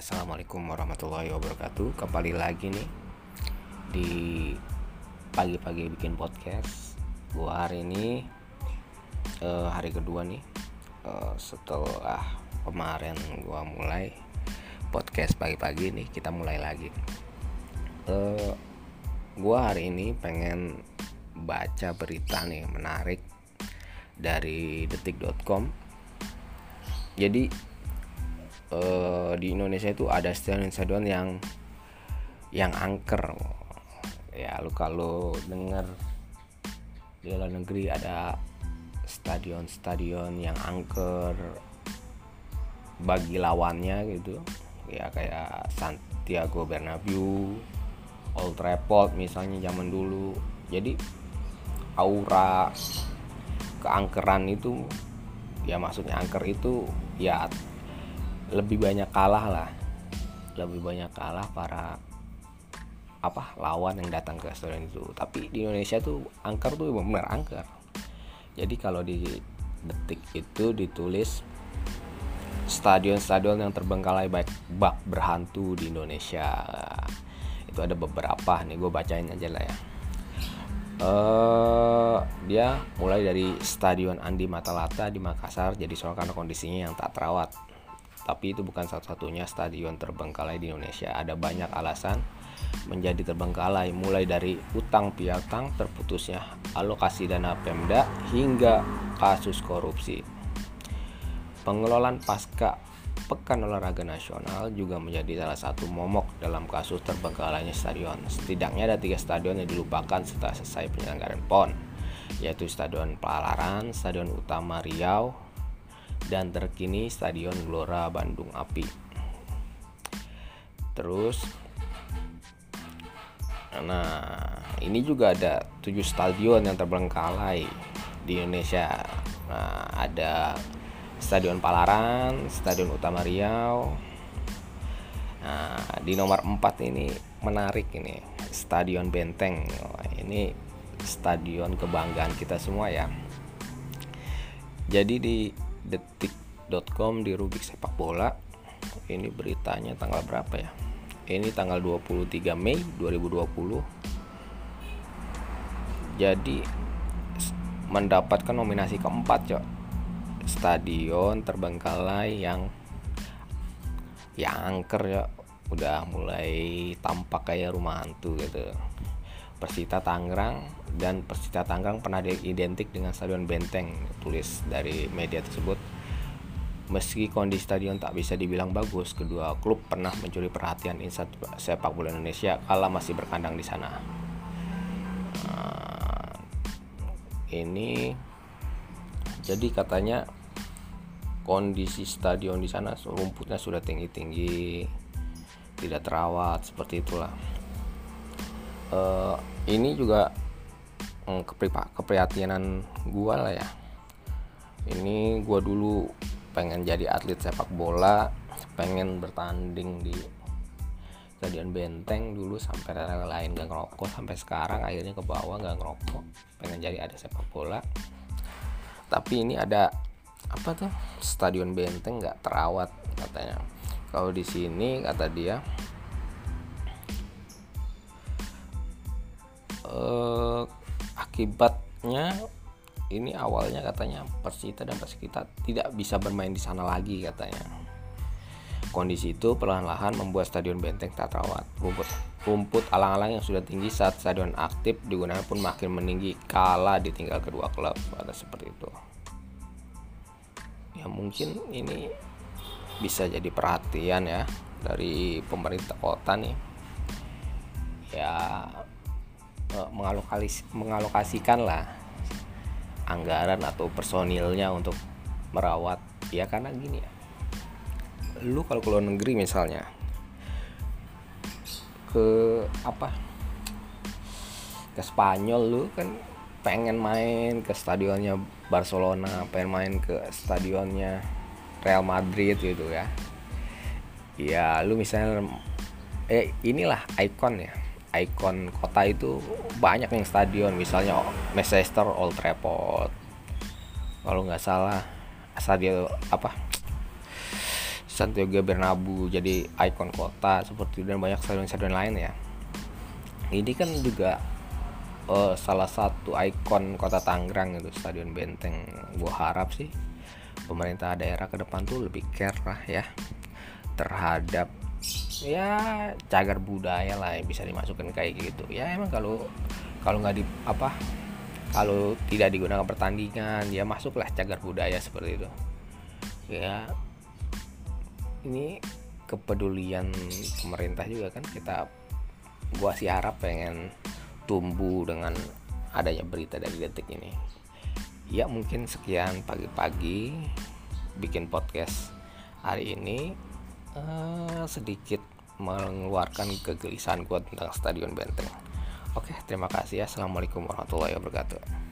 Assalamualaikum warahmatullahi wabarakatuh. Kembali lagi nih Di pagi-pagi bikin podcast. Gua hari ini uh, Hari kedua nih uh, Setelah kemarin gua mulai Podcast pagi-pagi nih Kita mulai lagi. Uh, Gua hari ini pengen Baca berita nih menarik Dari detik.com Jadi uh, di Indonesia itu ada stadion-stadion yang yang angker. Ya lu kalau dengar di luar negeri ada stadion-stadion yang angker bagi lawannya gitu. Ya kayak Santiago Bernabeu Old Trafford misalnya zaman dulu. Jadi aura keangkeran itu ya maksudnya angker itu ya lebih banyak kalah lah. Lebih banyak kalah para apa lawan yang datang ke stadion itu. Tapi di Indonesia tuh angker tuh benar angker. Jadi kalau di detik itu ditulis stadion-stadion yang terbengkalai baik bak berhantu di Indonesia. Itu ada beberapa nih gue bacain aja lah ya. Uh, dia mulai dari Stadion Andi Matalata di Makassar jadi soal karena kondisinya yang tak terawat tapi itu bukan satu-satunya stadion terbengkalai di Indonesia. Ada banyak alasan menjadi terbengkalai mulai dari utang piutang terputusnya alokasi dana Pemda hingga kasus korupsi. Pengelolaan pasca Pekan Olahraga Nasional juga menjadi salah satu momok dalam kasus terbengkalainya stadion. Setidaknya ada tiga stadion yang dilupakan setelah selesai penyelenggaraan PON, yaitu Stadion Palaran, Stadion Utama Riau, dan terkini Stadion Gelora Bandung Api. Terus Nah, ini juga ada tujuh stadion yang terbengkalai di Indonesia. Nah, ada Stadion Palaran, Stadion Utama Riau. Nah, di nomor 4 ini menarik ini, Stadion Benteng. Ini stadion kebanggaan kita semua ya. Jadi di detik.com di rubik sepak bola. Ini beritanya tanggal berapa ya? Ini tanggal 23 Mei 2020 jadi mendapatkan nominasi keempat cok. Stadion terbengkalai yang yang angker ya udah mulai tampak kayak rumah hantu gitu Persita Tangerang dan Persita Tangerang pernah diidentik dengan Stadion Benteng tulis dari media tersebut. Meski kondisi stadion tak bisa dibilang bagus kedua klub pernah mencuri perhatian insan sepak bola Indonesia kala masih berkandang di sana. Nah, ini jadi katanya kondisi stadion di sana rumputnya sudah tinggi-tinggi tidak terawat seperti itulah. Uh, ini juga um, keprihatinan gua lah ya. Ini gua dulu pengen jadi atlet sepak bola pengen bertanding di stadion benteng dulu sampai lain gak ngerokok sampai sekarang akhirnya ke bawah gak ngerokok pengen jadi ada sepak bola. Tapi ini ada apa tuh stadion benteng nggak terawat katanya. Kalau di sini kata dia eh, akibatnya ini awalnya katanya Persita dan Persita tidak bisa bermain di sana lagi katanya. Kondisi itu perlahan-lahan membuat stadion benteng tak terawat. Rumput, rumput alang-alang yang sudah tinggi saat stadion aktif digunakan pun makin meninggi kala ditinggal kedua klub. Ada seperti itu. Ya mungkin ini bisa jadi perhatian ya dari pemerintah kota nih. Ya Mengalokasi mengalokasikan lah anggaran atau personilnya untuk merawat. Ya karena gini ya. Lu kalau ke luar negeri misalnya ke apa? Ke Spanyol lu kan pengen main ke stadionnya Barcelona pengen main ke stadionnya Real Madrid gitu ya. Ya lu misalnya eh inilah ikon ya ikon kota itu banyak yang stadion misalnya Manchester Old Trafford. Kalau nggak salah stadion apa? Santiago Bernabeu jadi ikon kota seperti dan banyak stadion-stadion lain ya. Ini kan juga uh, salah satu ikon kota Tangerang itu Stadion Benteng. Gue harap sih pemerintah daerah ke depan tuh lebih care lah ya terhadap ya cagar budaya lah yang bisa dimasukkan kayak gitu. Ya emang kalau kalau nggak di apa kalau tidak digunakan pertandingan ya masuklah cagar budaya seperti itu. Ya ini kepedulian pemerintah juga kan kita gua sih harap pengen tumbuh dengan adanya berita dari detik ini. Ya mungkin sekian pagi-pagi bikin podcast hari ini uh, sedikit mengeluarkan kegelisahan gua tentang stadion benteng. Oke terima kasih assalamualaikum warahmatullahi wabarakatuh